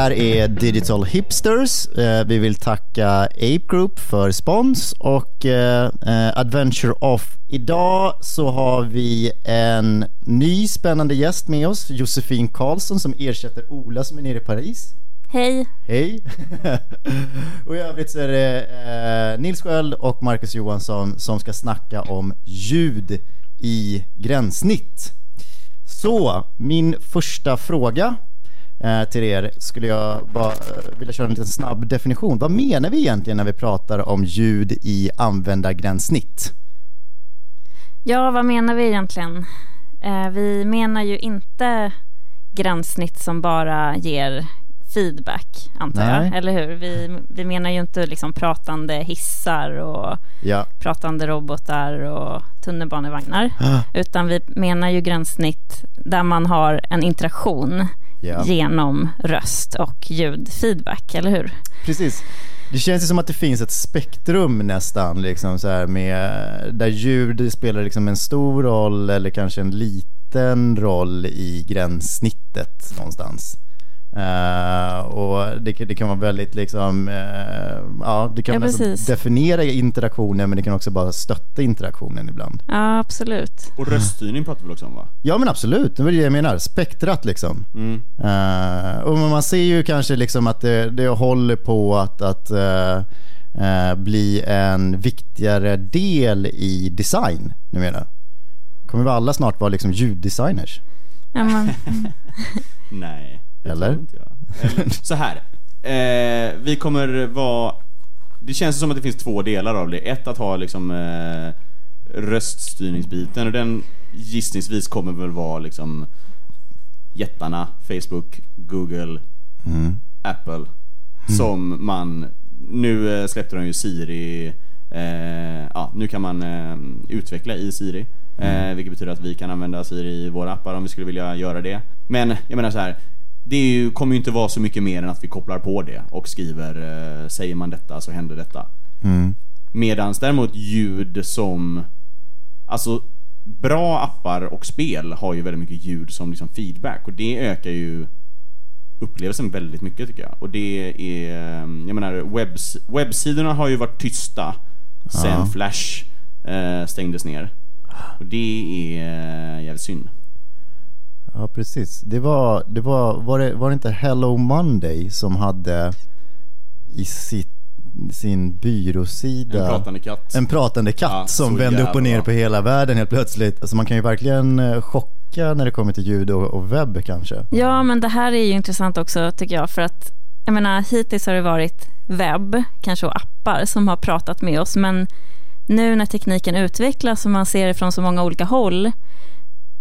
här är Digital Hipsters. Eh, vi vill tacka Ape Group för spons och eh, eh, Adventure Off. Idag så har vi en ny spännande gäst med oss, Josefin Karlsson som ersätter Ola som är nere i Paris. Hej. Hej. och i övrigt så är det Nils Sköld och Marcus Johansson som ska snacka om ljud i gränssnitt. Så, min första fråga till er skulle jag bara eh, vilja köra en liten snabb definition. Vad menar vi egentligen när vi pratar om ljud i användargränssnitt? Ja, vad menar vi egentligen? Eh, vi menar ju inte gränssnitt som bara ger feedback, antar Nej. jag. Eller hur? Vi, vi menar ju inte liksom pratande hissar och ja. pratande robotar och tunnelbanevagnar. Ah. Utan vi menar ju gränssnitt där man har en interaktion ja. genom röst och ljudfeedback, eller hur? Precis. Det känns ju som att det finns ett spektrum nästan, liksom så här med, där ljud spelar liksom en stor roll eller kanske en liten roll i gränssnittet någonstans. Uh, och det, det, kan vara väldigt liksom, uh, ja det kan ja, definiera interaktionen men det kan också bara stötta interaktionen ibland. Ja absolut. Och röststyrning pratar vi också om va? Ja men absolut, det var det jag menar, spektrat liksom. Mm. Uh, och man ser ju kanske liksom att det, det håller på att, att bli en viktigare del i design numera. Kommer vi alla snart vara liksom ljuddesigners? Ja, men... Nej. Eller? Eller? Så här. Eh, vi kommer vara... Det känns som att det finns två delar av det. Ett att ha liksom eh, röststyrningsbiten och den gissningsvis kommer väl vara liksom jättarna, Facebook, Google, mm. Apple. Mm. Som man... Nu eh, släppte de ju Siri... Eh, ja, nu kan man eh, utveckla i Siri. Mm. Eh, vilket betyder att vi kan använda Siri i våra appar om vi skulle vilja göra det. Men jag menar så här det ju, kommer ju inte vara så mycket mer än att vi kopplar på det och skriver eh, säger man detta så händer detta. Mm. Medans däremot ljud som alltså bra appar och spel har ju väldigt mycket ljud som liksom feedback och det ökar ju upplevelsen väldigt mycket tycker jag. Och det är, jag menar webbs, webbsidorna har ju varit tysta sen ja. Flash eh, stängdes ner. Och det är eh, jävligt synd. Ja, precis. Det var, det var, var, det, var det inte Hello Monday som hade i sitt, sin byråsida... En pratande katt. En pratande katt ja, som vände upp och ner på hela världen helt plötsligt. Alltså man kan ju verkligen eh, chocka när det kommer till ljud och, och webb kanske. Ja, men det här är ju intressant också tycker jag för att jag menar hittills har det varit webb, kanske och appar som har pratat med oss men nu när tekniken utvecklas och man ser det från så många olika håll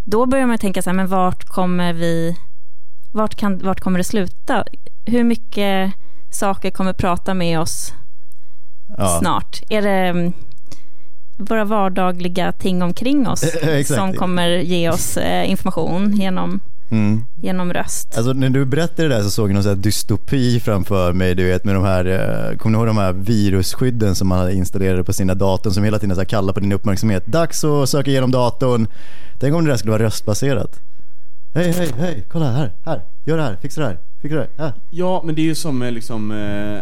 då börjar man tänka så här, men vart kommer vi, vart, kan, vart kommer det sluta? Hur mycket saker kommer prata med oss ja. snart? Är det mm, våra vardagliga ting omkring oss som kommer ge oss eh, information genom Mm. genom röst. Alltså när du berättade det där så såg jag någon här dystopi framför mig, du vet med de här, eh, kommer ni ihåg de här virusskydden som man hade installerade på sina datorn som hela tiden så här kallar på din uppmärksamhet. Dags att söka igenom datorn. Tänk om det där skulle vara röstbaserat. Hej, hej, hej, kolla här, här, gör det här, fixa det här, fixa det här. Ja, men det är ju som eh, liksom eh,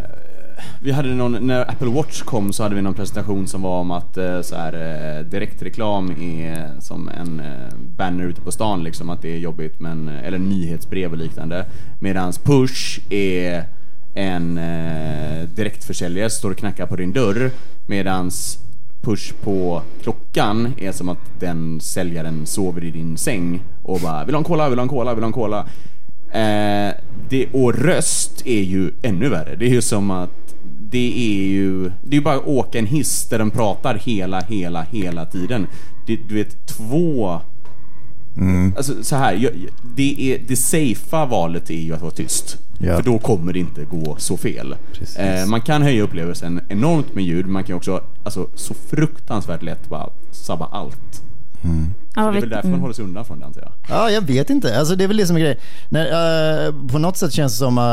vi hade någon, när Apple Watch kom så hade vi någon presentation som var om att eh, så här, eh, direktreklam är som en eh, banner ute på stan liksom, att det är jobbigt, men, eh, eller nyhetsbrev och liknande. Medans push är en eh, direktförsäljare står och knackar på din dörr, medans push på klockan är som att den säljaren sover i din säng och bara vill ha en cola, vill ha en cola, vill ha en cola. Eh, det, och röst är ju ännu värre. Det är ju som att det är ju det är bara att åka en hiss där den pratar hela, hela, hela tiden. Det, du vet, två... Mm. Alltså så här, det, är, det safea valet är ju att vara tyst. Ja. För då kommer det inte gå så fel. Eh, man kan höja upplevelsen enormt med ljud, man kan också alltså, så fruktansvärt lätt bara sabba allt. Mm. Så det är väl därför man håller sig undan från det antar jag. Ja, jag vet inte. Alltså, det är väl det som är grejen. När, uh, på något sätt känns det som uh,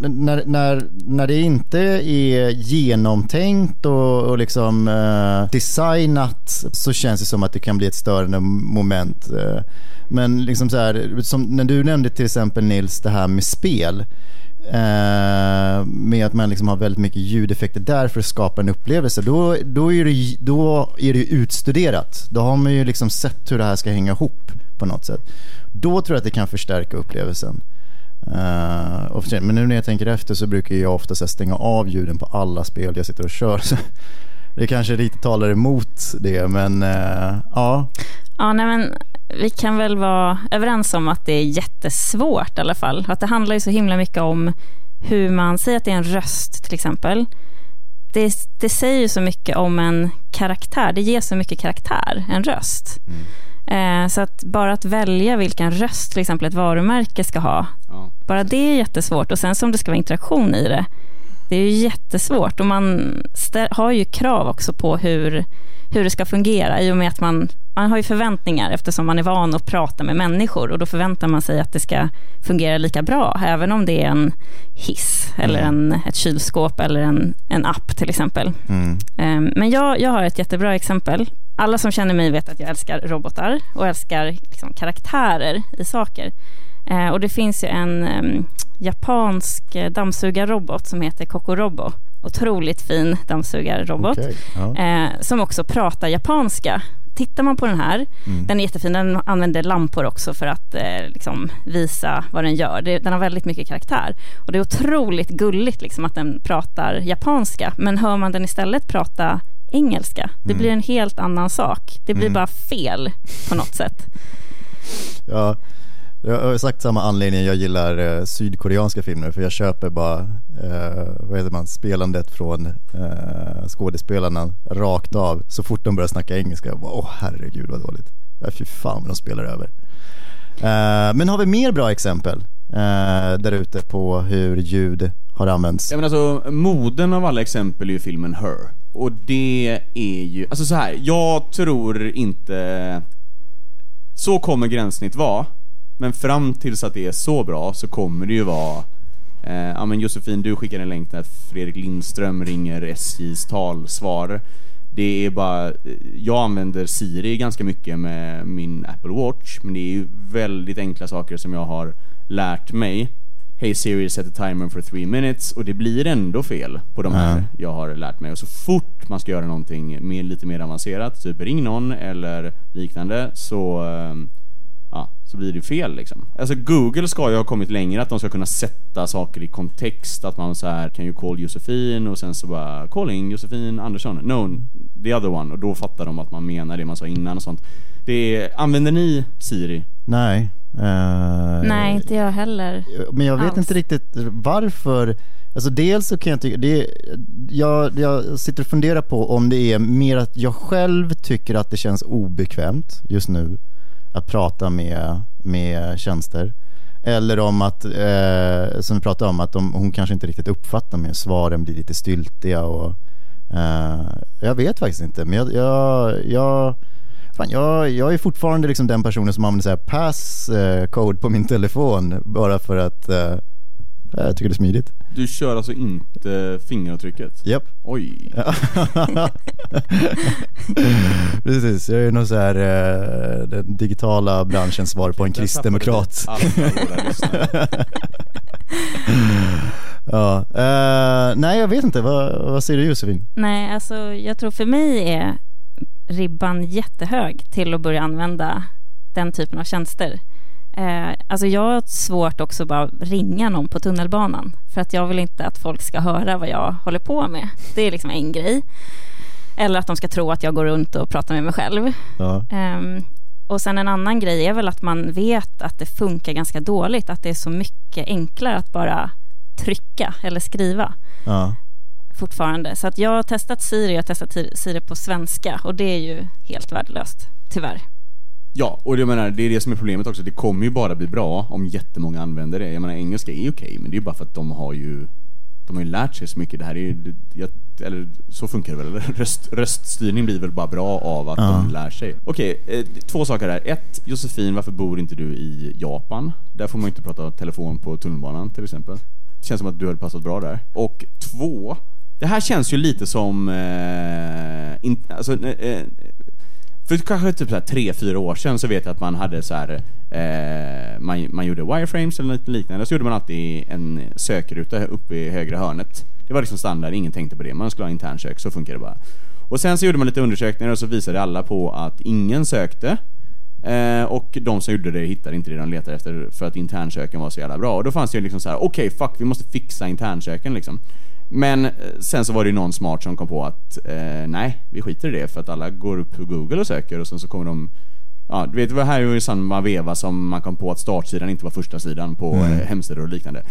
när, när, när det inte är genomtänkt och, och liksom uh, designat så känns det som att det kan bli ett störande moment. men liksom så här, som när du nämnde till exempel Nils det här med spel eh, med att man liksom har väldigt mycket ljudeffekter där för att skapa en upplevelse, då, då, är, det, då är det utstuderat. Då har man ju liksom sett hur det här ska hänga ihop på något sätt. Då tror jag att det kan förstärka upplevelsen. Uh, men nu när jag tänker efter så brukar jag ofta så stänga av ljuden på alla spel jag sitter och kör. Så det kanske lite talar emot det, men uh, ja. Ja, nej men vi kan väl vara överens om att det är jättesvårt i alla fall. Att det handlar ju så himla mycket om hur man säger att det är en röst till exempel. Det, det säger ju så mycket om en karaktär. Det ger så mycket karaktär, en röst. Mm. Eh, så att bara att välja vilken röst till exempel ett varumärke ska ha, ja. bara det är jättesvårt. Och sen som det ska vara interaktion i det, det är ju jättesvårt. Och man har ju krav också på hur, hur det ska fungera i och med att man, man har ju förväntningar eftersom man är van att prata med människor och då förväntar man sig att det ska fungera lika bra, även om det är en hiss eller mm. en, ett kylskåp eller en, en app till exempel. Mm. Um, men jag, jag har ett jättebra exempel alla som känner mig vet att jag älskar robotar och älskar liksom, karaktärer i saker. Eh, och det finns ju en um, japansk dammsugarrobot som heter Kokorobo. Otroligt fin dammsugarrobot okay, ja. eh, som också pratar japanska. Tittar man på den här, mm. den är jättefin, den använder lampor också för att eh, liksom, visa vad den gör. Det, den har väldigt mycket karaktär. Och det är otroligt gulligt liksom, att den pratar japanska, men hör man den istället prata engelska. Det mm. blir en helt annan sak. Det blir mm. bara fel på något sätt. Ja, jag har sagt samma anledning jag gillar eh, sydkoreanska filmer för jag köper bara, eh, vad heter man, spelandet från eh, skådespelarna rakt av så fort de börjar snacka engelska. Jag bara, åh herregud vad dåligt. Ja, fy fan vad de spelar över. Eh, men har vi mer bra exempel eh, där ute på hur ljud har använts? Ja men alltså, moden av alla exempel är ju filmen Her. Och det är ju, alltså så här, jag tror inte... Så kommer gränssnitt vara, men fram tills att det är så bra så kommer det ju vara eh, ja men Josefin, du skickar en länk när Fredrik Lindström ringer SJs talsvar. Det är bara, jag använder Siri ganska mycket med min Apple Watch, men det är ju väldigt enkla saker som jag har lärt mig Hey Siri set a timer for three minutes och det blir ändå fel på de här mm. jag har lärt mig. Och så fort man ska göra någonting med, lite mer avancerat, typ ring någon eller liknande, så, ja, så blir det fel liksom. Alltså Google ska ju ha kommit längre, att de ska kunna sätta saker i kontext, att man så här kan ju call Josefin och sen så bara calling Josefin Andersson, no, the other one, och då fattar de att man menar det man sa innan och sånt. Det är, använder ni Siri? Nej. Uh, Nej, inte jag heller. Men jag vet alls. inte riktigt varför. Alltså dels så kan jag tycka, det är, jag, jag sitter och funderar på om det är mer att jag själv tycker att det känns obekvämt just nu att prata med, med tjänster. Eller om att, eh, som vi pratade om, att de, hon kanske inte riktigt uppfattar mig, svaren blir lite styltiga och eh, jag vet faktiskt inte. Men jag, jag, jag Fan, jag, jag är fortfarande liksom den personen som använder så här passcode eh, på min telefon bara för att eh, jag tycker det är smidigt. Du kör alltså inte fingeravtrycket? Japp. Oj. Precis, jag är nog så här uh, den digitala branschens svar på en kristdemokrat. ja, uh, nej jag vet inte, vad, vad säger du Josefin? Nej, alltså jag tror för mig är ribban jättehög till att börja använda den typen av tjänster. Eh, alltså jag har svårt också bara ringa någon på tunnelbanan för att jag vill inte att folk ska höra vad jag håller på med. Det är liksom en grej. Eller att de ska tro att jag går runt och pratar med mig själv. Ja. Eh, och sen en annan grej är väl att man vet att det funkar ganska dåligt, att det är så mycket enklare att bara trycka eller skriva. Ja fortfarande. Så att jag har testat Siri, jag har testat Siri på svenska och det är ju helt värdelöst, tyvärr. Ja, och jag menar, det är det som är problemet också. Det kommer ju bara bli bra om jättemånga använder det. Jag menar, engelska är okej, men det är ju bara för att de har ju de har ju lärt sig så mycket. Det här är ju, jag, eller så funkar det väl? Röst, röststyrning blir väl bara bra av att ja. de lär sig. Okej, eh, två saker här. Ett, Josefin, varför bor inte du i Japan? Där får man ju inte prata telefon på tunnelbanan till exempel. Det känns som att du hade passat bra där. Och två, det här känns ju lite som... Eh, in, alltså, eh, för kanske typ så här tre, fyra år sedan så vet jag att man hade så här, eh, man, man gjorde wireframes eller något liknande, så gjorde man alltid en sökruta uppe i högra hörnet. Det var liksom standard, ingen tänkte på det. Man skulle ha internsök, så funkar det bara. Och sen så gjorde man lite undersökningar och så visade alla på att ingen sökte. Eh, och de som gjorde det hittade inte det de letade efter för att internsöken var så jävla bra. Och då fanns det ju liksom så här: okej okay, fuck, vi måste fixa internsöken liksom. Men eh, sen så var det ju någon smart som kom på att eh, nej, vi skiter i det för att alla går upp på Google och söker och sen så kommer de Ja, du vet, det var här i samma veva som man kom på att startsidan inte var första sidan på mm. Eh, hemsidor och liknande.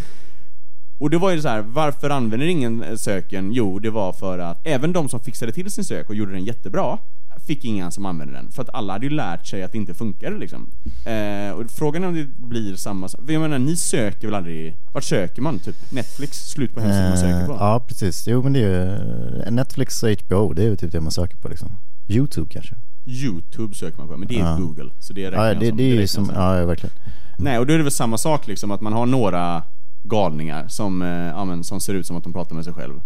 Och det var ju så här, varför använder ingen eh, söken? Jo, det var för att även de som fixade till sin sök och gjorde den jättebra fick ingen som använde den. För att alla hade ju lärt sig att det inte funkade liksom. Eh, och frågan är om det blir samma sak. Jag menar, ni söker väl aldrig... Vart söker man? Typ Netflix? Slut på hemsidan man söker på? Ja, precis. Jo, men det är ju Netflix och HBO, det är ju typ det man söker på liksom. YouTube kanske. YouTube söker man på, men det är ja. Google. Så det ja, det, som, det är ju som, ja verkligen. Nej, och då är det väl samma sak liksom, att man har några galningar som, eh, ja, men, som ser ut som att de pratar med sig själv.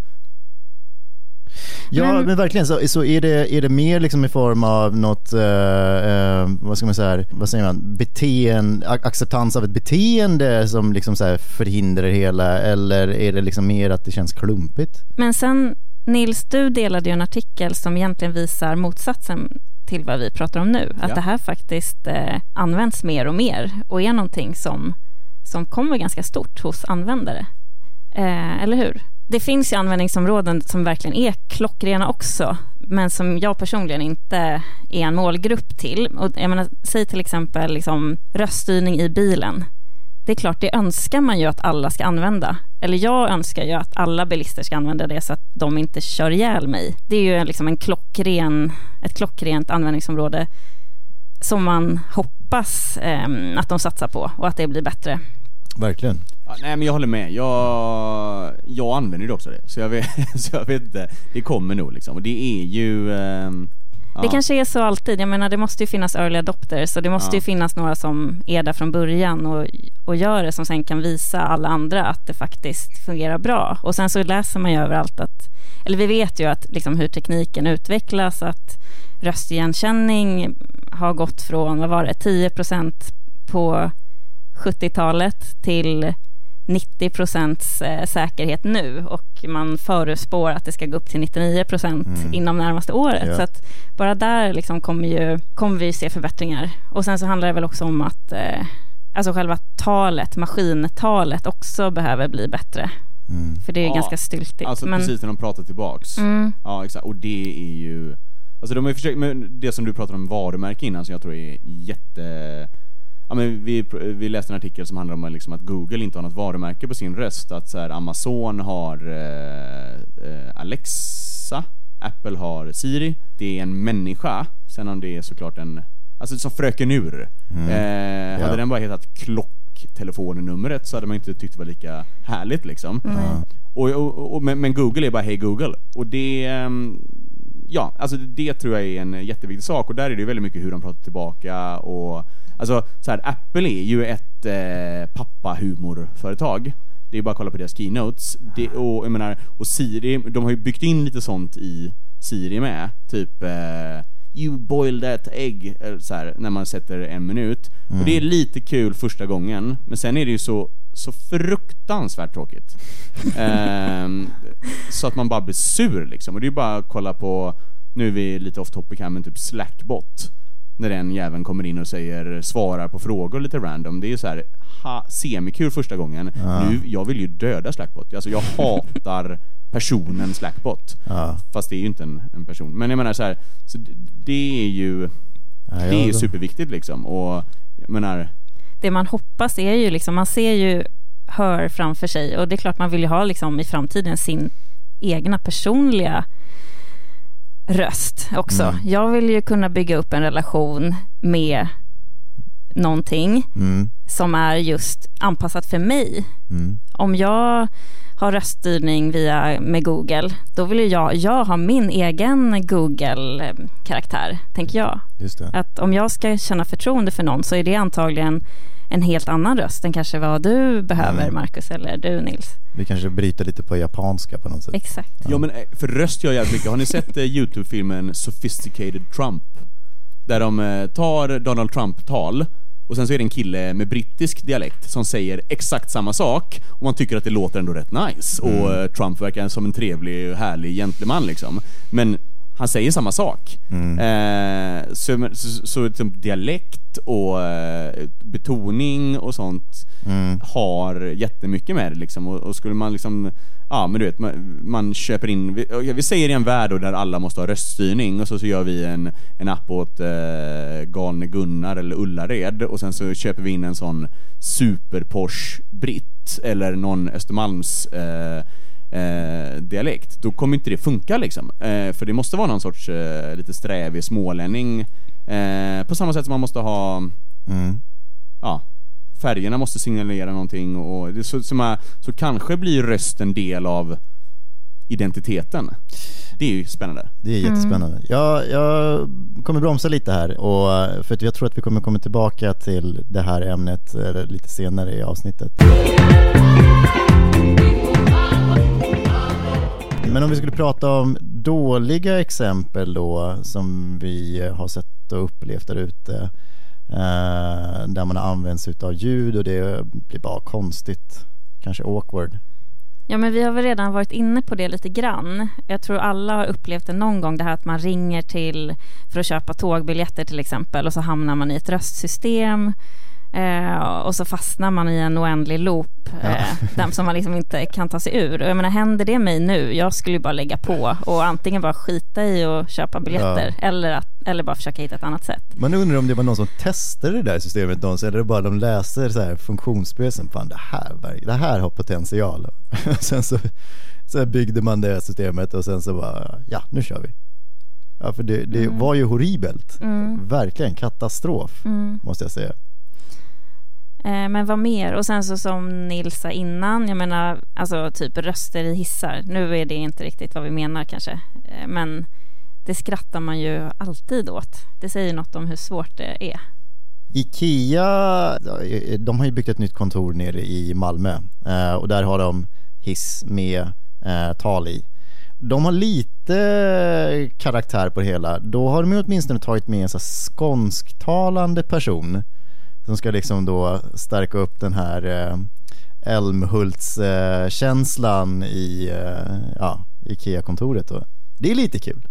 Ja, men, men verkligen. Så, så är, det, är det mer liksom i form av något, eh, eh, vad ska man säga, vad säger man, beteende, acceptans av ett beteende som liksom så förhindrar hela eller är det liksom mer att det känns klumpigt? Men sen, Nils, du delade ju en artikel som egentligen visar motsatsen till vad vi pratar om nu. Att ja. det här faktiskt eh, används mer och mer och är någonting som, som kommer ganska stort hos användare. Eh, eller hur? Det finns ju användningsområden som verkligen är klockrena också, men som jag personligen inte är en målgrupp till. Och jag menar, säg till exempel liksom, röststyrning i bilen. Det är klart, det önskar man ju att alla ska använda. Eller jag önskar ju att alla bilister ska använda det så att de inte kör ihjäl mig. Det är ju liksom en klockren, ett klockrent användningsområde som man hoppas eh, att de satsar på och att det blir bättre. Verkligen. Ja, nej men jag håller med. Jag, jag använder det också det. Så jag vet, så jag vet inte. Det kommer nog liksom. Och det är ju... Ja. Det kanske är så alltid. Jag menar det måste ju finnas early adopters och det måste ja. ju finnas några som är där från början och, och gör det som sen kan visa alla andra att det faktiskt fungerar bra. Och sen så läser man ju överallt att, eller vi vet ju att liksom hur tekniken utvecklas, att röstigenkänning har gått från, vad var det, 10% på 70-talet till 90 procents eh, säkerhet nu och man förutspår att det ska gå upp till 99 procent mm. inom närmaste året. Ja. Så att bara där liksom kommer, ju, kommer vi se förbättringar. Och sen så handlar det väl också om att eh, alltså själva talet, maskintalet också behöver bli bättre. Mm. För det är ja, ganska styltigt. Alltså men... precis när de pratar tillbaks. Mm. Ja exakt, och det är ju Alltså de har ju försökt, men det som du pratade om varumärke innan som jag tror är jätte ja, men vi, vi läste en artikel som handlar om liksom att Google inte har något varumärke på sin röst. Att så här, Amazon har eh, eh, Alexa, Apple har Siri. Det är en människa. Sen om det är såklart en, alltså som Fröken Ur. Mm. Eh, hade den bara hetat klocktelefonnumret så hade man inte tyckt det var lika härligt liksom. Mm. Och, och, och, men, men, Google är bara Hej Google. Och det, ehm, ja, alltså det tror jag är en jätteviktig sak och där är det väldigt mycket hur de pratar tillbaka och Alltså så här, Apple är ju ett eh, pappahumorföretag. Det är bara att kolla på deras keynotes. Det, och jag menar, och Siri, de har ju byggt in lite sånt i Siri med. Typ eh, You boil that egg, eh, så här, när man sätter en minut. Mm. Och det är lite kul första gången, men sen är det ju så, så fruktansvärt tråkigt. um, så att man bara blir sur liksom. Och det är bara att kolla på, nu är vi lite off topic här, men typ Slackbot när den jäveln kommer in och säger svarar på frågor lite random. Det är så här ha, semikul första gången. Ja. Nu jag vill ju döda Slackbot. Alltså jag hatar personen Slackbot. Ja. Fast det är ju inte en, en person. Men jag menar så här, så det är ju ja, det är ju superviktigt liksom och jag menar det man hoppas är ju liksom man ser ju hör framför sig och det är klart man vill ju ha liksom i framtiden sin egna personliga röst också. Mm. Jag vill ju kunna bygga upp en relation med någonting mm. som är just anpassat för mig. Mm. Om jag har röststyrning via med Google, då vill jag, jag ha min egen Google-karaktär, tänker jag. Att om jag ska känna förtroende för någon så är det antagligen en helt annan röst än kanske vad du behöver, mm. Marcus, eller du, Nils. Vi kanske bryter lite på japanska på något sätt. Exakt. Ja, men eh, för röst gör jävligt mycket. Har ni sett uh, Youtube-filmen Sophisticated Trump? Där de eh, tar Donald Trump-tal och sen så är det en kille med brittisk dialekt som säger exakt samma sak och man tycker att det låter ändå rätt nice och eh, Trump verkar som en trevlig, härlig gentleman liksom. Men han säger samma sak. Eh, så, så, så liksom dialekt och eh, betoning och sånt har jättemycket med det liksom. Och, och skulle man liksom, ja men du vet, man, man köper in, vi, vi säger i en värld där alla måste ha röststyrning och så, så gör vi en, en app åt eh, galne Gunnar eller Ullared och sen så köper vi in en sån super Porsche britt eller någon Östermalms eh, eh, dialekt, då kommer inte det funka liksom. Eh, för det måste vara någon sorts eh, lite strävig smålänning. Eh, på samma sätt som man måste ha, Mm. ja, färgerna måste signalera någonting och det, så, så, så kanske blir rösten del av identiteten. Det är ju spännande. Det är jättespännande. Jag, jag kommer bromsa lite här och, för att jag tror att vi kommer komma tillbaka till det här ämnet eh, lite senare i avsnittet. Men om vi skulle prata om dåliga exempel då som vi har sett och upplevt där ute eh, där man har använt sig av ljud och det blir bara konstigt, kanske awkward. Ja, men vi har väl redan varit inne på det lite grann. Jag tror alla har upplevt det någon gång, det här att man ringer till för att köpa tågbiljetter till exempel och så hamnar man i ett röstsystem eh, och så fastnar man i en oändlig loop eh, där som man liksom inte kan ta sig ur. Och jag menar, händer det mig nu, jag skulle ju bara lägga på och antingen bara skita i att köpa biljetter eller, att, eller bara försöka hitta ett annat sätt. Man undrar om det var någon som testade det där systemet någonsin eller bara de läser så här funktionsbesen, fan det här, det här har potential. sen så, så byggde man det systemet och sen så bara, ja nu kör vi. Ja för det, det var ju horribelt, verkligen katastrof måste jag säga. Eh, men vad mer? Och sen så som Nils sa innan, jag menar alltså typ röster i hissar. Nu är det inte riktigt vad vi menar kanske, eh, men det skrattar man ju alltid åt. Det säger något om hur svårt det är. Ikea, de har ju byggt ett nytt kontor nere i Malmö eh, och där har de hiss med eh, tal i. De har lite karaktär på det hela. Då har de ju åtminstone tagit med en så skånsktalande person som ska liksom då stärka upp den här eh, Älmhults-känslan eh, i eh, ja, Ikea-kontoret. Det är lite kul.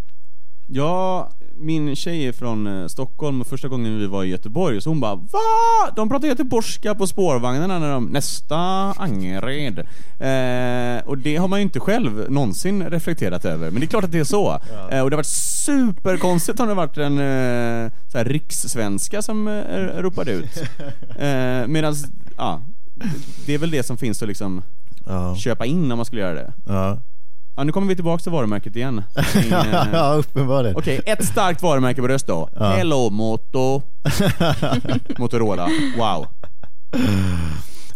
Ja, min tjej är från eh, Stockholm och första gången vi var i Göteborg så hon bara Va? De pratar göteborgska på spårvagnarna när de nästa Angered. Eh, och det har man ju inte själv någonsin reflekterat över, men det är klart att det är så. Eh, och det har varit superkonstigt om det varit en eh, så här rikssvenska som eh, ropade ut. Eh, Medan, ja, det är väl det som finns att liksom Ja. köpa in om man skulle göra det. Ja, Ja, nu kommer vi tillbaka till varumärket igen. Eh, ja uppenbarligen. Okej, ett starkt varumärke på röst då. Hello Moto. Motorola. Wow.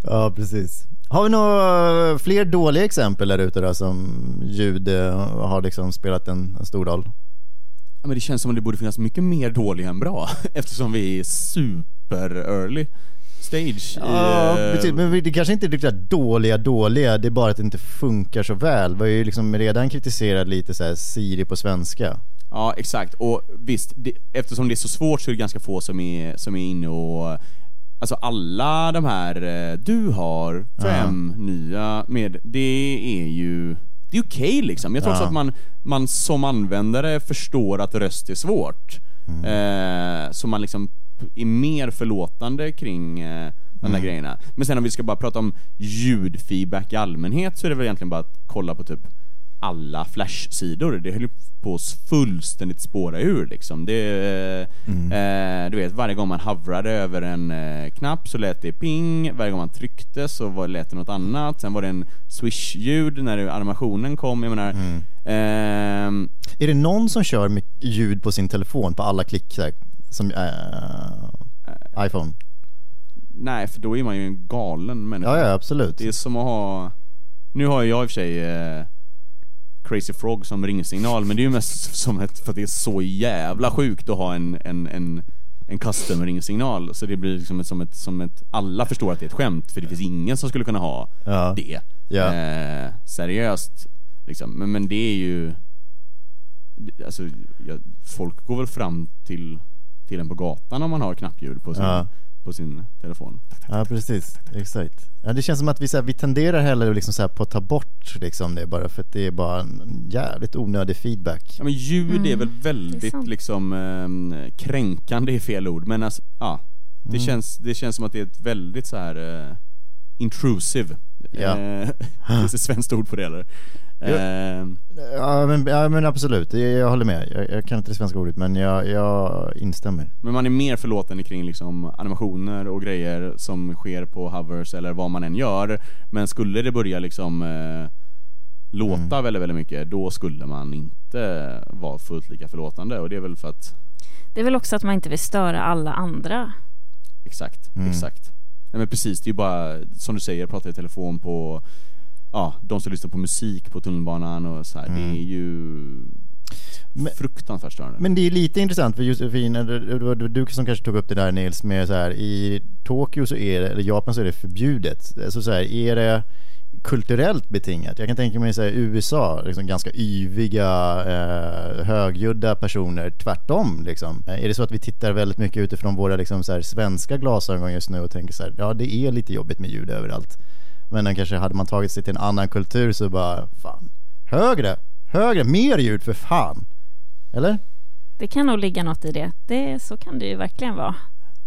Ja, precis. Har vi några fler dåliga exempel där ute då som ljud eh, har liksom spelat en, en stor roll? Ja, men det känns som att det borde finnas mycket mer dåliga än bra eftersom vi är super early stage Ja, i... eh, precis. men det kanske inte är riktigt dåliga dåliga, det är bara att det inte funkar så väl. Vi har ju liksom redan kritiserat lite så Siri på svenska. Ja, exakt. Och visst, det, eftersom det är så svårt så är det ganska få som är, som är inne och... Alltså alla de här, eh, du har fem nya med, det är ju... Det är okej liksom. Jag tror också Ja. att man, man som användare förstår att röst är svårt. Eh, så man liksom är mer förlåtande kring eh, de där grejerna. Men sen om vi ska bara prata om ljudfeedback i allmänhet så är det väl egentligen bara att kolla på typ alla Flash-sidor. Det höll på att fullständigt spåra ur liksom. Det, eh, du vet, varje gång man hovrade över en eh, knapp så lät det ping, varje gång man tryckte så var, lät det något annat. Sen var det en swish-ljud när animationen kom. Jag menar, ehm, Är det någon som kör med ljud på sin telefon på alla klick här, som eh, iPhone? nej, för då är man ju en galen människa. Ja, ja absolut. Det är som att ha... Nu har jag i och för sig eh, Crazy Frog som ringsignal, men det är ju mest som ett, för att det är så jävla sjukt att ha en, en, en, en custom ringsignal. Så det blir liksom ett, som, ett, som ett... Alla förstår att det är ett skämt, för det finns ingen som skulle kunna ha Ja. det. Ja. Eh, seriöst. Liksom. Men, men det är ju... Alltså, ja, folk går väl fram till till en på gatan om man har knappljud på sin, Ja. På sin telefon. Ja precis, exakt. Ja, det känns som att vi, så här, vi tenderar hellre liksom så här, på att ta bort liksom det bara för att det är bara en jävligt onödig feedback. Ja men ljud är Mm, väl det är väldigt sant. liksom eh, kränkande är fel ord men alltså, ja. Det, Mm. känns, det känns som att det är ett väldigt så här eh, intrusive. Ja. Eh, finns det ett svenskt ord på det eller? Eh, Ja men, ja, men absolut, jag, jag håller med. Jag, jag kan inte det svenska ordet men jag, jag instämmer. men man är mer förlåtande kring liksom animationer och grejer som sker på hovers eller vad man än gör. Men skulle det börja liksom eh, låta Mm. väldigt, väldigt mycket, då skulle man inte vara fullt lika förlåtande och det är väl för att Det är väl också att man inte vill störa alla andra. Exakt, Mm. exakt. Nej men precis, det är ju bara som du säger, prata i telefon på Ja, de som lyssnar på musik på tunnelbanan och så här, Mm. det är ju Men- fruktansvärt störande. Men det är lite intressant för Josefin, det det var du som kanske tog upp det där Nils med så här i Tokyo så är det, eller Japan så är det förbjudet. Alltså så här, är det kulturellt betingat? Jag kan tänka mig så här, USA, liksom ganska yviga, eh, högljudda personer, tvärtom liksom. Eh, Är det så att vi tittar väldigt mycket utifrån våra liksom så här, svenska glasögon just nu och tänker så här, ja det är lite jobbigt med ljud överallt. Men den kanske hade man tagit sig till en annan kultur så bara, fan, högre, högre, mer ljud för fan. Eller? Det kan nog ligga något i det. det så kan det ju verkligen vara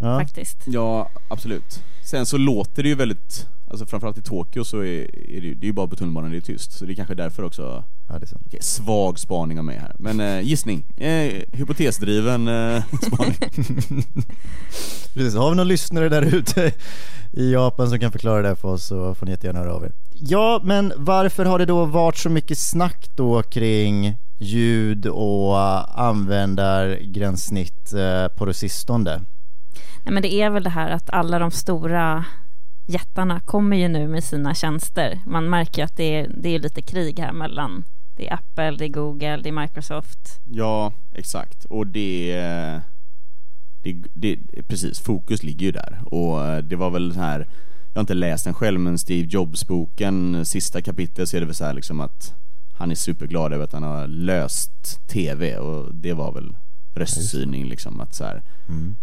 Ja. faktiskt. Ja, absolut. Sen så låter det ju väldigt, alltså framförallt i Tokyo så är, är det, ju- det är ju bara på tunnelbanan det är tyst, så det är kanske därför också Ja, det är sant. Okej, svag spaning av mig här. Men eh, gissning. Eh, hypotesdriven eh, spaning. Precis, har vi någon lyssnare där ute i Japan som kan förklara det här för oss så får ni jättegärna höra av er. Ja, men varför har det då varit så mycket snack då kring ljud och användargränssnitt eh, på det sistone? Nej, men det är väl det här att alla de stora jättarna kommer ju nu med sina tjänster. Man märker ju att det är, det är lite krig här mellan det är Apple, det är Google, det är Microsoft. Ja, exakt. Och det, det, det... Precis, fokus ligger ju där. Och eh, det var väl så här... Jag har inte läst den själv, men Steve Jobs-boken, sista kapitlet, så är det väl så här liksom att han är superglad över att han har löst TV och det var väl röststyrning liksom att så här. Mm.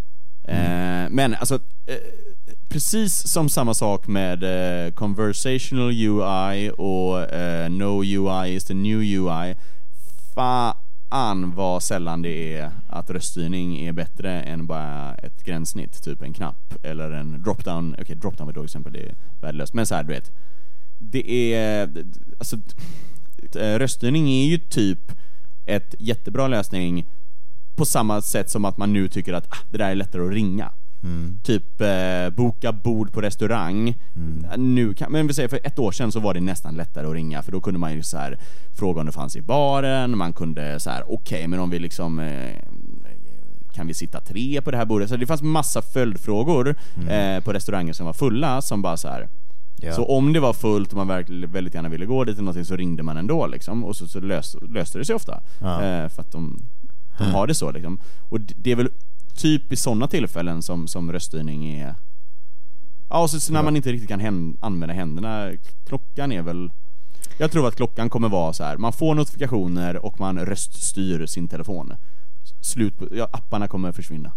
Eh, men alltså, eh, precis som samma sak med eh, conversational UI och eh, no UI is the new UI. Fan vad sällan det är att röststyrning är bättre än bara ett gränssnitt, typ en knapp eller en dropdown. Okej, dropdown var då exempel, det är värdelöst. Men så här, du vet. Det är, alltså, eh, röststyrning är ju typ ett jättebra lösning på samma sätt som att man nu tycker att ah, det där är lättare att ringa. Mm. Typ eh, boka bord på restaurang. Mm. Nu kan, men vi säger för ett år sedan så var det nästan lättare att ringa för då kunde man ju så här fråga om det fanns i baren, man kunde så här okej men om vi liksom eh, kan vi sitta tre på det här bordet? Så det fanns massa följdfrågor eh, på restauranger som var fulla som bara så här. Ja. Så om det var fullt och man verkligen väldigt gärna ville gå dit eller någonting så ringde man ändå liksom och så, så lös, löste det sig ofta. Ja. Eh, för att de, de har det så liksom. Och det är väl typ i sådana tillfällen som, som röststyrning är Ja, och så, så när man inte riktigt kan hän, använda händerna, klockan är väl Jag tror att klockan kommer vara så här. man får notifikationer och man röststyr sin telefon. Slut på, ja, apparna kommer försvinna.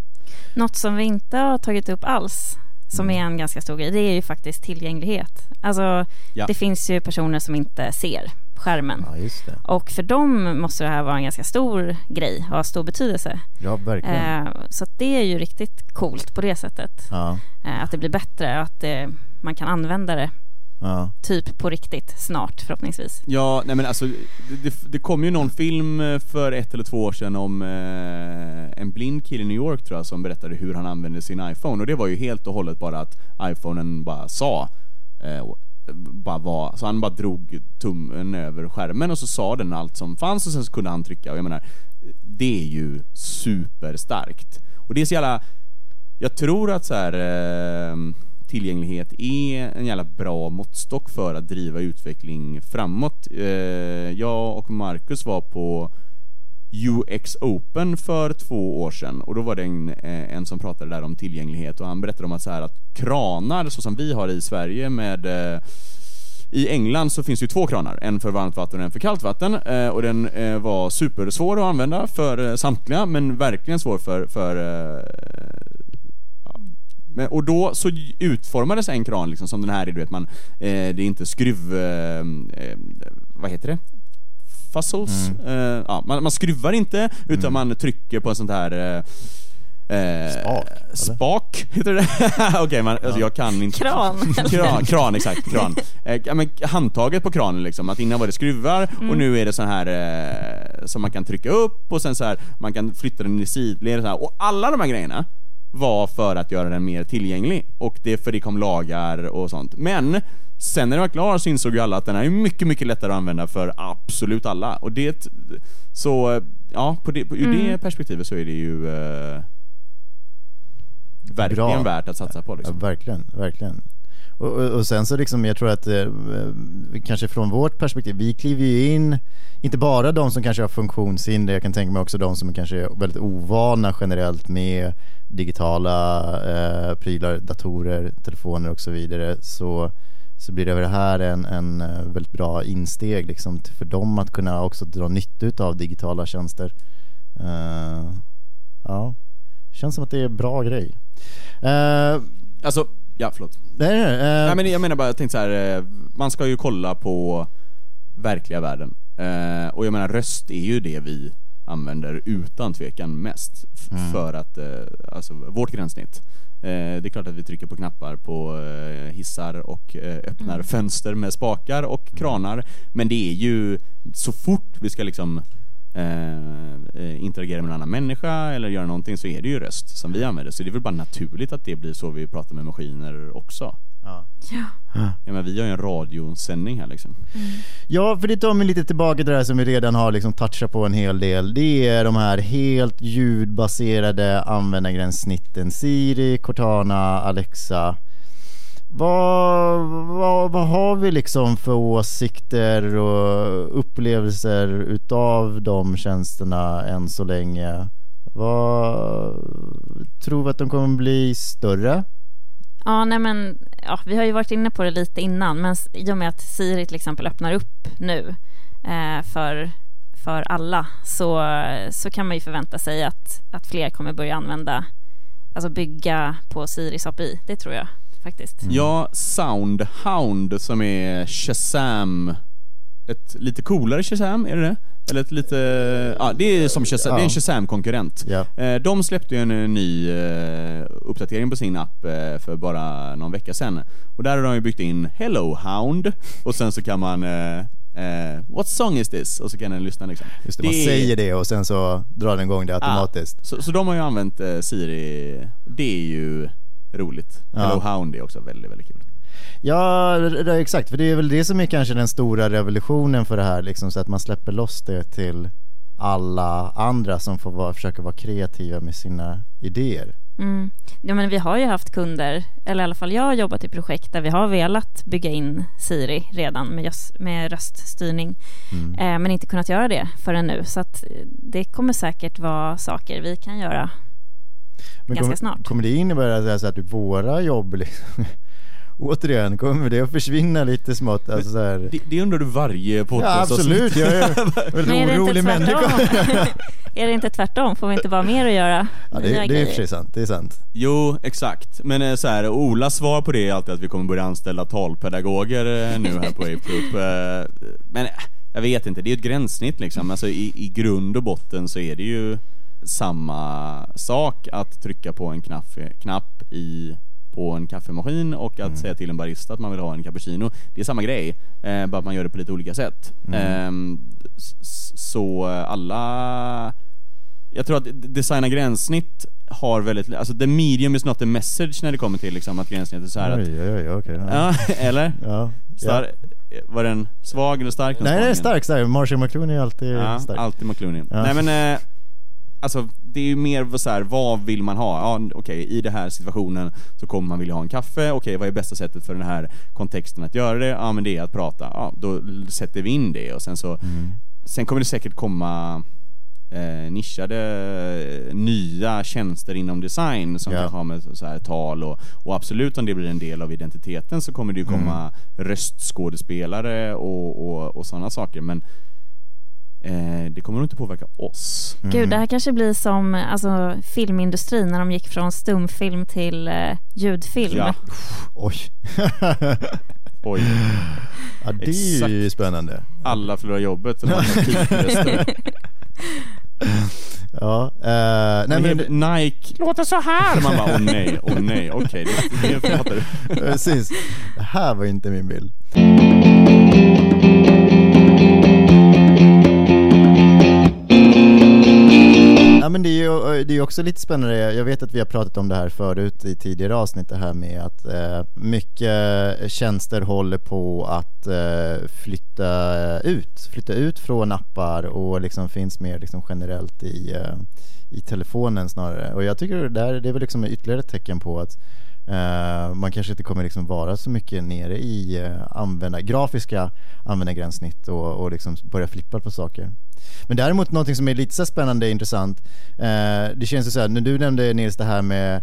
Något som vi inte har tagit upp alls, som Mm. är en ganska stor grej, det är ju faktiskt tillgänglighet. Alltså, Ja. det finns ju personer som inte ser skärmen. Ja, just det. Och för dem måste det här vara en ganska stor grej och ha stor betydelse. Ja, verkligen. Eh, så att det är ju riktigt coolt på det sättet. Ja, Eh, att det blir bättre och att det, man kan använda det ja. typ på riktigt snart förhoppningsvis. Ja, nej men alltså det, det, kom ju någon film eh, för ett eller två år sedan om eh, en blind kille i New York tror jag som berättade hur han använde sin iPhone och det var ju helt och hållet bara att iPhonen bara sa eh, eh, bara var, så han bara drog tummen över skärmen och så sa den allt som fanns och sen så kunde han trycka och jag menar det är ju superstarkt. Och det är så jävla jag tror att så här, eh, tillgänglighet är en jävla bra måttstock för att driva utveckling framåt. Eh, jag och Marcus var på UX Open för två år sedan och då var det en, eh, en som pratade där om tillgänglighet och han berättade om att, så här, att kranar så som vi har i Sverige med eh, i England så finns det ju två kranar, en för varmt vatten och en för kallt vatten. Eh, och den var supersvår att använda för samtliga, men verkligen svår för, för ja. men, och då så utformades en kran liksom som den här är, du vet man, eh, det är inte skruv... Eh, vad heter det? Fuzzles? Eh, ja, man, man skruvar inte, utan man trycker på en sån här eh, Eh, Spak, eller? Spak, heter det Okej, man alltså jag kan inte Kran. Kran, kran exakt, kran. Eh, ja, men handtaget på kranen liksom, att innan var det skruvar och nu är det så här eh, som man kan trycka upp och sen så här man kan flytta den i sidled och så här. Och alla de här grejerna var för att göra den mer tillgänglig och det för det kom lagar och sånt. Men sen när den var klar så insåg ju alla att den är mycket, mycket lättare att använda för absolut alla. Och det, så ja, på det, på, ur det perspektivet så är det ju eh, verkligen Bra. värt att satsa på liksom. Ja, verkligen, verkligen. Och, och, och sen så liksom, jag tror att eh, eh, kanske från vårt perspektiv, vi kliver ju in, inte bara de som kanske har funktionshinder, jag kan tänka mig också de som kanske är väldigt ovana generellt med digitala eh, prylar, datorer, telefoner och så vidare, så, så blir det över det här en, en eh, väldigt bra insteg liksom, för dem att kunna också dra nytta av digitala tjänster. Eh, ja, känns som att det är en bra grej. Eh, Alltså, ja förlåt. Nej, nej, nej. Nej men jag menar bara, jag tänkte så här, eh, man ska ju kolla på verkliga världen. Eh, och jag menar röst är ju det vi använder utan tvekan mest. Mm. För att, eh, alltså vårt gränssnitt. Det är klart att vi trycker på knappar på hissar och öppnar fönster med spakar och kranar. Men det är ju så fort vi ska liksom eh, eh, interagera med en annan människa eller göra någonting så är det ju röst som vi använder. Så det är väl bara naturligt att det blir så vi pratar med maskiner också. Ja. Ja. Ja, men vi har ju en radiosändning här liksom. ja, för det tar mig lite tillbaka till det här som vi redan har liksom touchat på en hel del. Det är de här helt ljudbaserade användargränssnitten Siri, Cortana, Alexa. Vad, vad, vad har vi liksom för åsikter och upplevelser utav de tjänsterna än så länge? Vad tror vi att de kommer bli större? Ja, nej men, ja, vi har ju varit inne på det lite innan, men i och med att Siri till exempel öppnar upp nu eh, för, för alla så, så kan man ju förvänta sig att, att fler kommer börja använda, alltså bygga på Siris API. Det tror jag faktiskt. Ja, Soundhound som är Shazam ett lite coolare Shazam, är det det? Eller ett lite, ja det är som Shazam, det är en Ja. Shazam-konkurrent. Ja. Eh, De släppte ju en eh, ny eh, uppdatering på sin app för bara någon vecka sedan. Och där har de ju byggt in Hello Hound och sen så kan man eh, What song is this? Och så kan den lyssna liksom. Just det, man är- säger det och sen så drar den igång det automatiskt. Så, så de har ju använt eh, Siri, det är ju roligt. Ja. Hello Hound är också väldigt, väldigt kul. Ja, det- det- exakt. För det är väl det som är kanske den stora revolutionen för det här, liksom, så att man släpper loss det till alla andra som får vara, försöka vara kreativa med sina idéer. Mm. Ja, men vi har ju haft kunder, eller i alla fall jag har jobbat i projekt där vi har velat bygga in Siri redan med, just, med röststyrning, Mm. eh, men inte kunnat göra det förrän nu. Så att det kommer säkert vara saker vi kan göra. Men Ganska kommer, snart. Kommer det innebära så här, att våra jobb, liksom, återigen, kommer det att försvinna lite smått? Alltså, så här, Det, det undrar du varje ja, podcast. absolut. Jag är en väldigt orolig människa. tvärtom? är det inte tvärtom? Får vi inte bara mer att göra? Ja, det, det är i sant. Det är sant. Jo, exakt. Men eh, så här, Olas svar på det är alltid att vi kommer börja anställa talpedagoger eh, nu här på Ape Eh, Men jag vet inte, det är ett gränssnitt liksom. Alltså i, i grund och botten så är det ju samma sak att trycka på en knapp, knapp i på en kaffemaskin och att säga till en barista att man vill ha en cappuccino. Det är samma grej, eh, bara att man gör det på lite olika sätt. S- s- så eh, alla jag tror att designa gränssnitt har väldigt, alltså the medium is not the message när det kommer till liksom att gränssnitt är så här att, Oj, oj, oj, okej. ja. ja, eller? Ja. Star, Var den svag eller stark? den Nej, nej, stark, stark. Marshall McLuhan är alltid Ja, stark. alltid McClooney. Ja. Nej men, eh, alltså det är ju mer så här, vad vill man ha? Ja, okej, i den här situationen så kommer man vilja ha en kaffe, okej, vad är bästa sättet för den här kontexten att göra det? Ja, men det är att prata. Ja, då sätter vi in det och sen så, Mm. sen kommer det säkert komma eh, nischade nya tjänster inom design som Ja. kanske har med så här tal och, och absolut om det blir en del av identiteten så kommer det ju komma röstskådespelare och, och, och sådana saker men eh, det kommer nog inte påverka oss. Gud, det här kanske blir som alltså, filmindustrin när de gick från stumfilm till eh, ljudfilm. Ja, Oj. oj. ja, det är ju spännande. Alla förlorar jobbet. Ja, eh, nej men Nike låter så här. Man bara, åh nej, åh nej, okej, det, det fattar du. precis. Det här var inte min bild. Ja men det är ju eh, det är också lite spännande, jag vet att vi har pratat om det här förut i tidigare avsnitt det här med att eh, mycket tjänster håller på att eh, flytta ut, flytta ut från appar och liksom finns mer liksom generellt i, eh, i telefonen snarare. Och jag tycker det, där, det är väl liksom ytterligare ett tecken på att Uh, man kanske inte kommer liksom vara så mycket nere i uh, använda, grafiska användargränssnitt och, och liksom börja flippa på saker. Men däremot någonting som är lite så här spännande och intressant, Uh, det känns ju så här, när du nämnde Nils det här med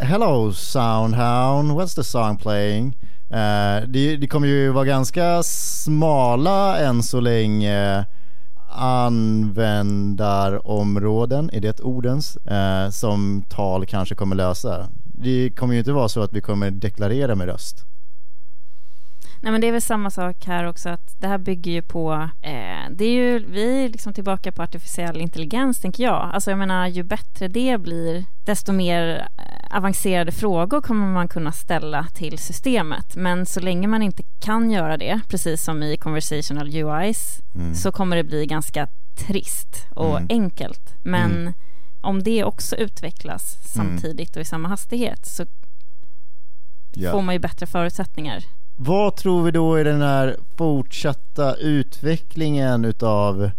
Hello Soundhound, what's the song playing? Det, det kommer ju vara ganska smala än så länge användarområden, är det ett ordens, som tal kanske kommer lösa. Det kommer ju inte vara så att vi kommer deklarera med röst. Nej men det är väl samma sak här också att det här bygger ju på, eh, det är ju, vi är liksom tillbaka på artificiell intelligens tänker jag. Alltså jag menar ju bättre det blir, desto mer eh, avancerade frågor kommer man kunna ställa till systemet. Men så länge man inte kan göra det, precis som i conversational UIs, Mm. så kommer det bli ganska trist och Mm. enkelt. Men Mm. Om det också utvecklas samtidigt och i samma hastighet så Ja. får man ju bättre förutsättningar. Vad tror vi då är den här fortsatta utvecklingen utav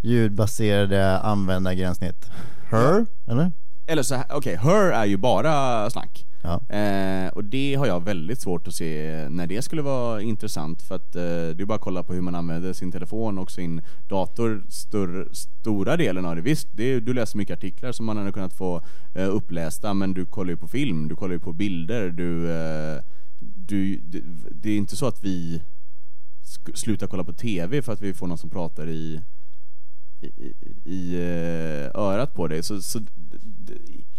ljudbaserade användargränssnitt? Her, eller? Eller så här, okej, Her är ju bara snack. Ja. Eh, och det har jag väldigt svårt att se när det skulle vara intressant för att eh, det är bara att kolla på hur man använder sin telefon och sin dator större, stora delen av det. Visst, det är, du läser mycket artiklar som man hade kunnat få eh, upplästa men du kollar ju på film, du kollar ju på bilder, du, eh, du det, det är inte så att vi sk- slutar kolla på TV för att vi får någon som pratar i i, i, eh, örat på dig. Så, så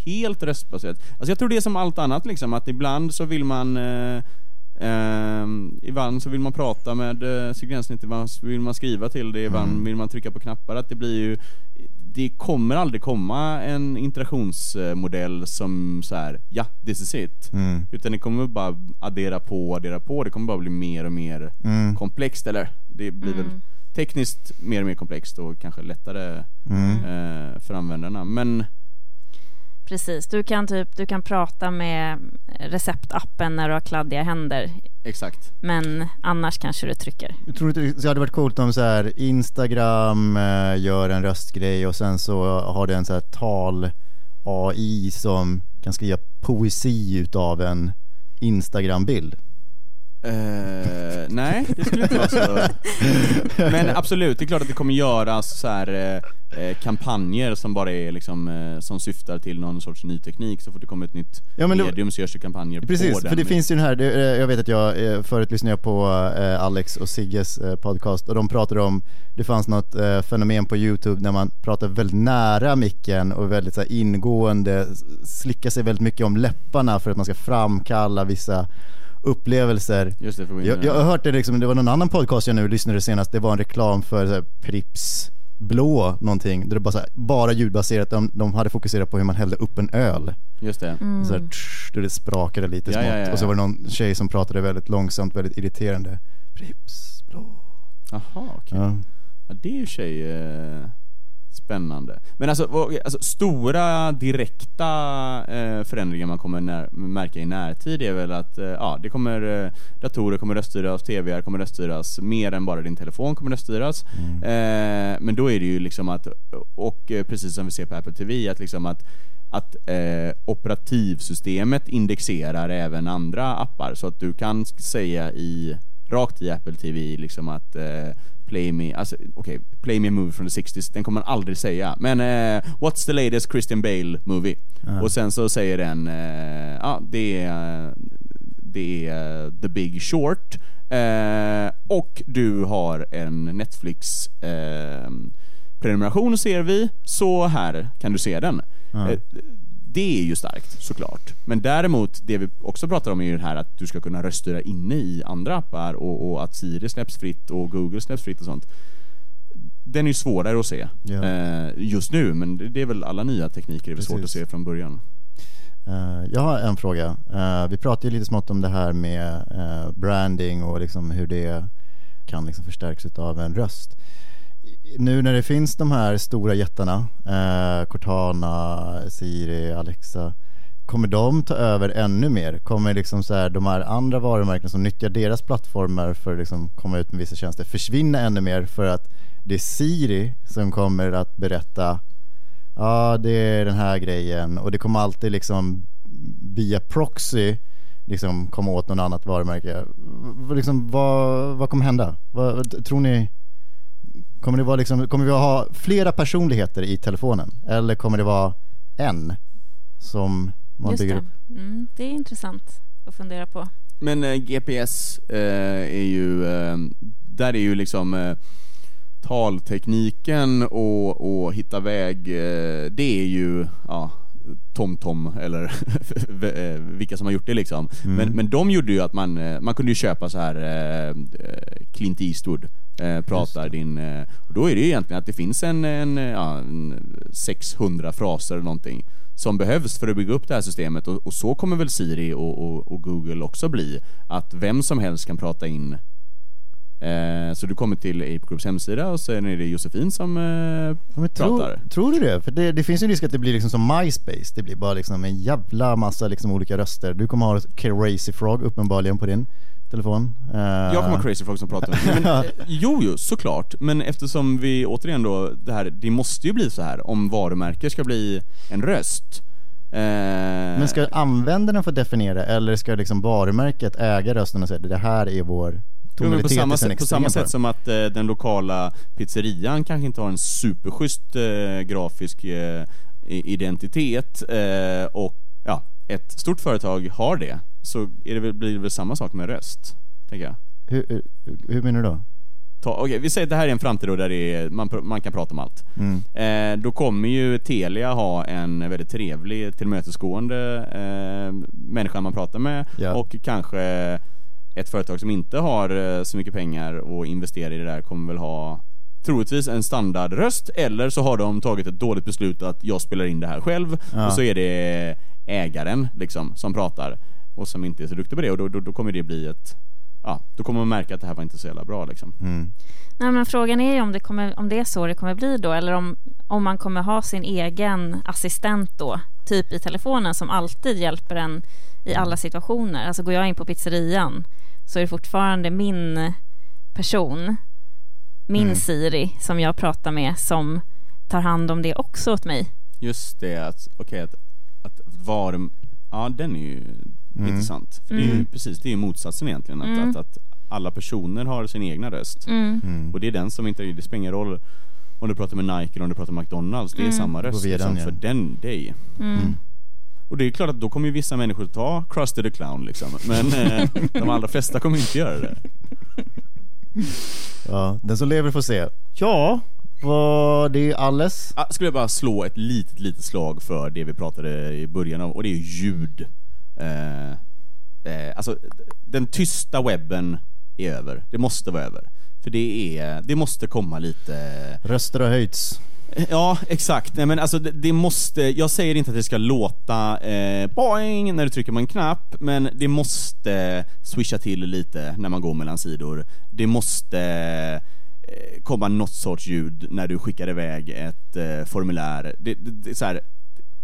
helt röstbaserat. Alltså jag tror det är som allt annat liksom, att ibland så vill man eh, eh, ibland så vill man prata med eh, sitt gränssnitt, ibland så vill man skriva till det, ibland Mm. vill man trycka på knappar. Att det blir ju det kommer aldrig komma en interaktionsmodell som så här, ja, this is it. Mm. Utan det kommer bara addera på, addera på. Det kommer bara bli mer och mer Mm. komplext, eller det blir väl Mm. tekniskt mer och mer komplext och kanske lättare Mm. eh, för användarna. Men Precis, du kan, typ, du kan prata med receptappen när du har kladdiga händer. exakt. Men annars kanske du trycker. Jag tror det hade varit coolt om så här Instagram eh, gör en röstgrej och sen så har det en så här tal AI som kan skriva poesi utav en Instagram-bild. Eh, nej, det skulle inte vara så. Men absolut, det är klart att det kommer göras så här eh, eh, kampanjer som bara är liksom, eh, som syftar till någon sorts ny teknik. Så fort det kommer ett nytt Ja, men medium så görs det kampanjer Precis, på för det finns ju den här, det, eh, jag vet att jag, förut lyssnade jag på eh, Alex och Sigges eh, podcast och de pratade om, det fanns något eh, fenomen på YouTube när man pratar väldigt nära micken och väldigt så här, ingående, slickar sig väldigt mycket om läpparna för att man ska framkalla vissa upplevelser. Just det, för Jag, jag har hört det liksom, det var någon annan podcast jag nu lyssnade senast, det var en reklam för så här, Pripps blå någonting, där det bara, så här, bara ljudbaserat, de, de hade fokuserat på hur man hällde upp en öl. Just det. Mm. Så här, tsch, det sprakade lite Ja, smått. ja, ja, Och så ja. var det någon tjej som pratade väldigt långsamt, väldigt irriterande. Pripps blå. Jaha, okej. Ja. Ja, det är ju sig eh, spännande. Men alltså, alltså stora direkta eh, förändringar man kommer när, märka i närtid är väl att eh, ja, det kommer, eh, datorer kommer röststyras, TVR kommer röststyras, mer än bara din telefon kommer röststyras. Eh, men då är det ju liksom att, och eh, precis som vi ser på Apple TV, att liksom att att eh, operativsystemet indexerar även andra appar så att du kan säga i rakt i Apple TV liksom att eh, Play me, alltså okej, play me a movie from the 60s, den kommer man aldrig säga. Men eh, what's the latest Christian Bale movie? Ja. Och sen så säger den, eh, ja det är, det är eh, The Big Short. Eh, och du har en Netflix eh, prenumeration ser vi, så här kan du se den. Ja. Det är ju starkt såklart. Men däremot, det vi också pratar om är ju det här att du ska kunna röststyra inne i andra appar och, och att Siri släpps fritt och Google släpps fritt och sånt. Den är ju svårare att se Ja. eh, just nu, men det, det är väl alla nya tekniker det är väl svårt att se från början. Eh, jag har en fråga. Eh, vi pratade ju lite smått om det här med eh, branding och liksom hur det kan liksom förstärkas av en röst. Nu när det finns de här stora jättarna, eh, Cortana, Siri, Alexa, kommer de ta över ännu mer? Kommer liksom så här, de här andra varumärkena som nyttjar deras plattformar för att liksom komma ut med vissa tjänster försvinna ännu mer för att det är Siri som kommer att berätta Ja, det är den här grejen och det kommer alltid liksom via proxy liksom komma åt någon annat varumärke. Liksom, vad, vad kommer hända? Vad- tror ni? Kommer det vara liksom, kommer vi att ha flera personligheter i telefonen? Eller kommer det vara en som man Just bygger det. upp? Mm, det är intressant att fundera på. Men eh, GPS eh, är ju, eh, där är ju liksom eh, taltekniken och, och hitta väg, eh, det är ju, ja, TomTom eller eh, vilka som har gjort det liksom. Mm. Men, men de gjorde ju att man, eh, man kunde ju köpa så här eh, Clint Eastwood eh, pratar din, eh, då är det ju egentligen att det finns en, en, ja, en 600 fraser eller någonting som behövs för att bygga upp det här systemet och, och så kommer väl Siri och, och, och Google också bli. Att vem som helst kan prata in eh, så du kommer till Ape Groups hemsida och sen är det Josefin som eh, Ja, men tror, pratar. tror du det? För det, det finns ju en risk att det blir liksom som MySpace. Det blir bara liksom en jävla massa liksom olika röster. Du kommer ha Crazy Frog uppenbarligen på din telefon. Eh, Jag kommer ha crazy folk som pratar men, eh, Jo, jo, såklart. Men eftersom vi återigen då, det här, det måste ju bli så här om varumärke ska bli en röst. Eh, Men ska användaren få definiera eller ska liksom varumärket äga rösten och säga det här är vår Jo, på samma, sätt, på samma sätt som att eh, den lokala pizzerian kanske inte har en superschysst eh, grafisk eh, identitet eh, och ja, ett stort företag har det, så det väl, blir det väl samma sak med röst, tänker jag. Hur, hur, hur menar du då? Ta, okej, vi säger att det här är en framtid där det är, man, man kan prata om allt. Mm. Eh, då kommer ju Telia ha en väldigt trevlig, tillmötesgående eh, människa man pratar med Ja. och kanske ett företag som inte har eh, så mycket pengar och investerar i det där kommer väl ha troligtvis en standardröst eller så har de tagit ett dåligt beslut att jag spelar in det här själv Ja. och så är det ägaren liksom som pratar och som inte är så duktig på det och då, då, då kommer det bli ett Ja, då kommer man märka att det här var inte så jävla bra liksom. Mm. Nej, men frågan är ju om det, kommer, om det är så det kommer bli då eller om, om man kommer ha sin egen assistent då, typ i telefonen som alltid hjälper en i alla situationer. Alltså går jag in på pizzerian så är det fortfarande min person, min Mm. Siri som jag pratar med som tar hand om det också åt mig. Just det, att, okej att, att var, ja den är ju Mm. intressant. För det är ju Mm. precis, det är ju motsatsen egentligen, att, Mm. att, att alla personer har sin egna röst. Mm. Mm. Och det är den som inte, det spelar ingen roll om du pratar med Nike eller om du pratar med McDonalds, det är Mm. samma röst via liksom, ja. för den, dig. Och det är klart att då kommer ju vissa människor ta Krusty the Clown liksom, men eh, de allra flesta kommer inte göra det. Ja, den som lever får se. Ja, vad det är alles. Ah, skulle jag bara slå ett litet, litet slag för det vi pratade i början om, och det är ju ljud. Eh, eh, alltså, den tysta webben är över. Det måste vara över. För det är, det måste komma lite... Röster har höjts. Ja, exakt. Nej, men alltså det, det måste, jag säger inte att det ska låta eh, boing när du trycker på en knapp, men det måste swisha till lite när man går mellan sidor. Det måste eh, komma något sorts ljud när du skickar iväg ett eh, formulär. Det, det, det, så här,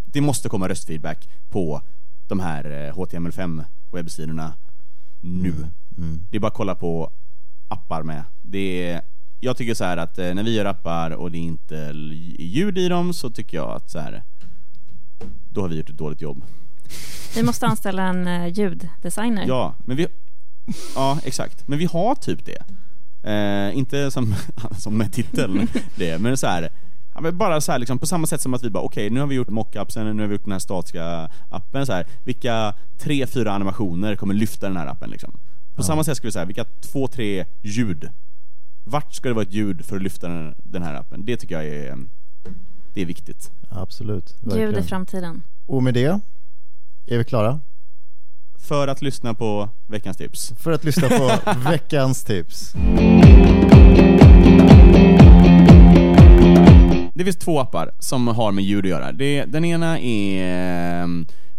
det måste komma röstfeedback på de här eh, HTML5 webbsidorna nu. Mm. Det är bara att kolla på appar med. Det är, jag tycker så här att eh, när vi gör appar och det inte är ljud i dem så tycker jag att så här då har vi gjort ett dåligt jobb. Vi måste anställa en eh, ljuddesigner. Ja, men vi Ja, exakt. Men vi har typ det. Eh, inte som, som med titeln, det, men så här. Ja, men bara så här, liksom, på samma sätt som att vi bara, okej, nu har vi gjort mockupsen, nu har vi gjort den här statiska appen, så här, vilka tre, fyra animationer kommer lyfta den här appen liksom? På samma sätt ska vi säga, vilka två, tre ljud? Vart ska det vara ett ljud för att lyfta den, den här appen? Det tycker jag är, det är viktigt. Absolut. Ljud i verkligen. framtiden. Och med det är vi klara För att lyssna på veckans tips. för att lyssna på veckans tips. Det finns två appar som har med ljud att göra. Det, den ena är eh,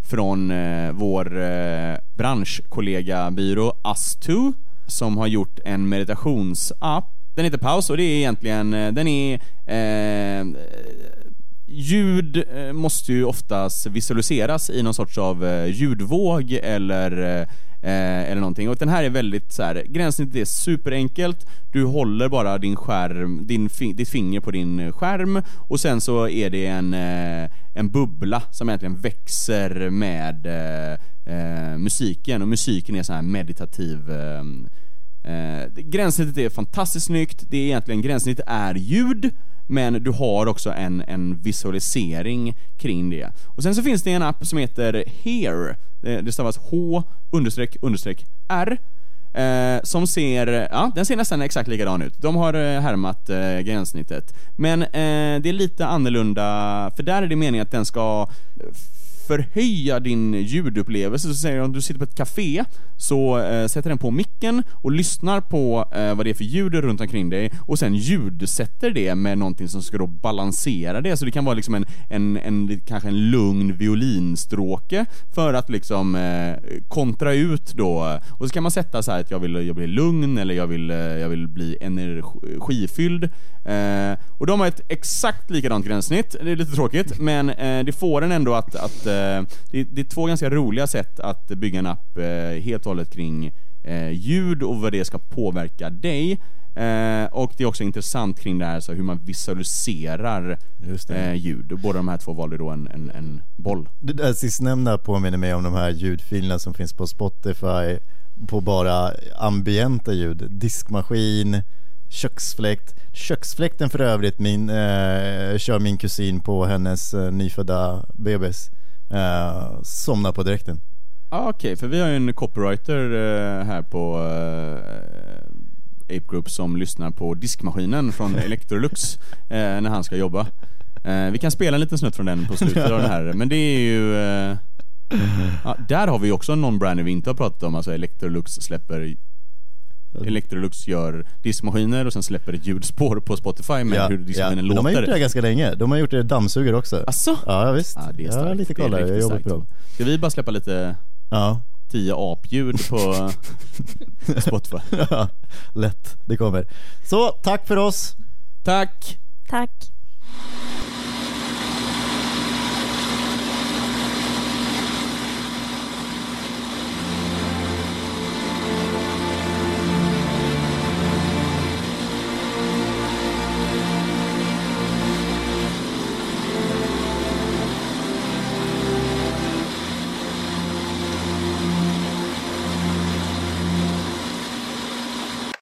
från eh, vår eh, branschkollega byrå Us2 som har gjort en meditationsapp. Den heter Paus och det är egentligen, eh, den är eh, Ljud eh, måste ju oftast visualiseras i någon sorts av eh, ljudvåg eller eh, eller någonting. Och den här är väldigt så här, gränssnittet är superenkelt. Du håller bara din skärm, din, fi- ditt finger på din skärm och sen så är det en, eh, en bubbla som egentligen växer med eh, eh, musiken och musiken är så här meditativ eh, gränssnittet är fantastiskt snyggt, det är egentligen, gränssnittet är ljud, men du har också en, en visualisering kring det. Och sen så finns det en app som heter Here, det, det stavas H understreck understreck R, eh, som ser, ja, den ser nästan exakt likadan ut. De har eh, härmat eh, gränssnittet. Men eh, det är lite annorlunda, för där är det meningen att den ska eh, förhöja din ljudupplevelse. Så säger jag, om du sitter på ett café, så eh, sätter den på micken och lyssnar på eh, vad det är för ljud runt omkring dig och sen ljudsätter det med någonting som ska då balansera det. Så det kan vara liksom en, en, en kanske en lugn violinstråke för att liksom eh, kontra ut då. Och så kan man sätta så här att jag vill, jag vill lugn eller jag vill, eh, jag vill bli energifylld. Eh, och de har ett exakt likadant gränssnitt, det är lite tråkigt, men eh, det får en ändå att, att eh, det, det är två ganska roliga sätt att bygga en app eh, helt och hållet kring eh, ljud och vad det ska påverka dig. Eh, och det är också intressant kring det här så hur man visualiserar eh, ljud. Och båda de här två valde då en, en, en boll. Det där sistnämnda påminner mig om de här ljudfilerna som finns på Spotify på bara ambienta ljud. Diskmaskin, köksfläkt. Köksfläkten för övrigt min, eh, kör min kusin på hennes eh, nyfödda bebis. Eh, somnar på direkten. Ah, Okej, för vi har ju en copywriter eh, här på eh, Ape Group som lyssnar på diskmaskinen från Electrolux när han ska jobba. Vi kan spela en liten snutt från den på slutet av det här, men det är ju... Ja, där har vi också en non-brander vi inte har pratat om, alltså Electrolux släpper Electrolux gör diskmaskiner och sen släpper ett ljudspår på Spotify med hur diskmaskinen Men De har gjort det låter. ganska länge. De har gjort det i dammsugare också. Asså? Ja visst. Ja, det är jag har starkt. lite Det är koll där. Jag jobbar på starkt. dem. Ska vi bara släppa lite Ja. 10 apljud på Spotify? ja, lätt. Det kommer. Så, tack för oss. Tack! Tack.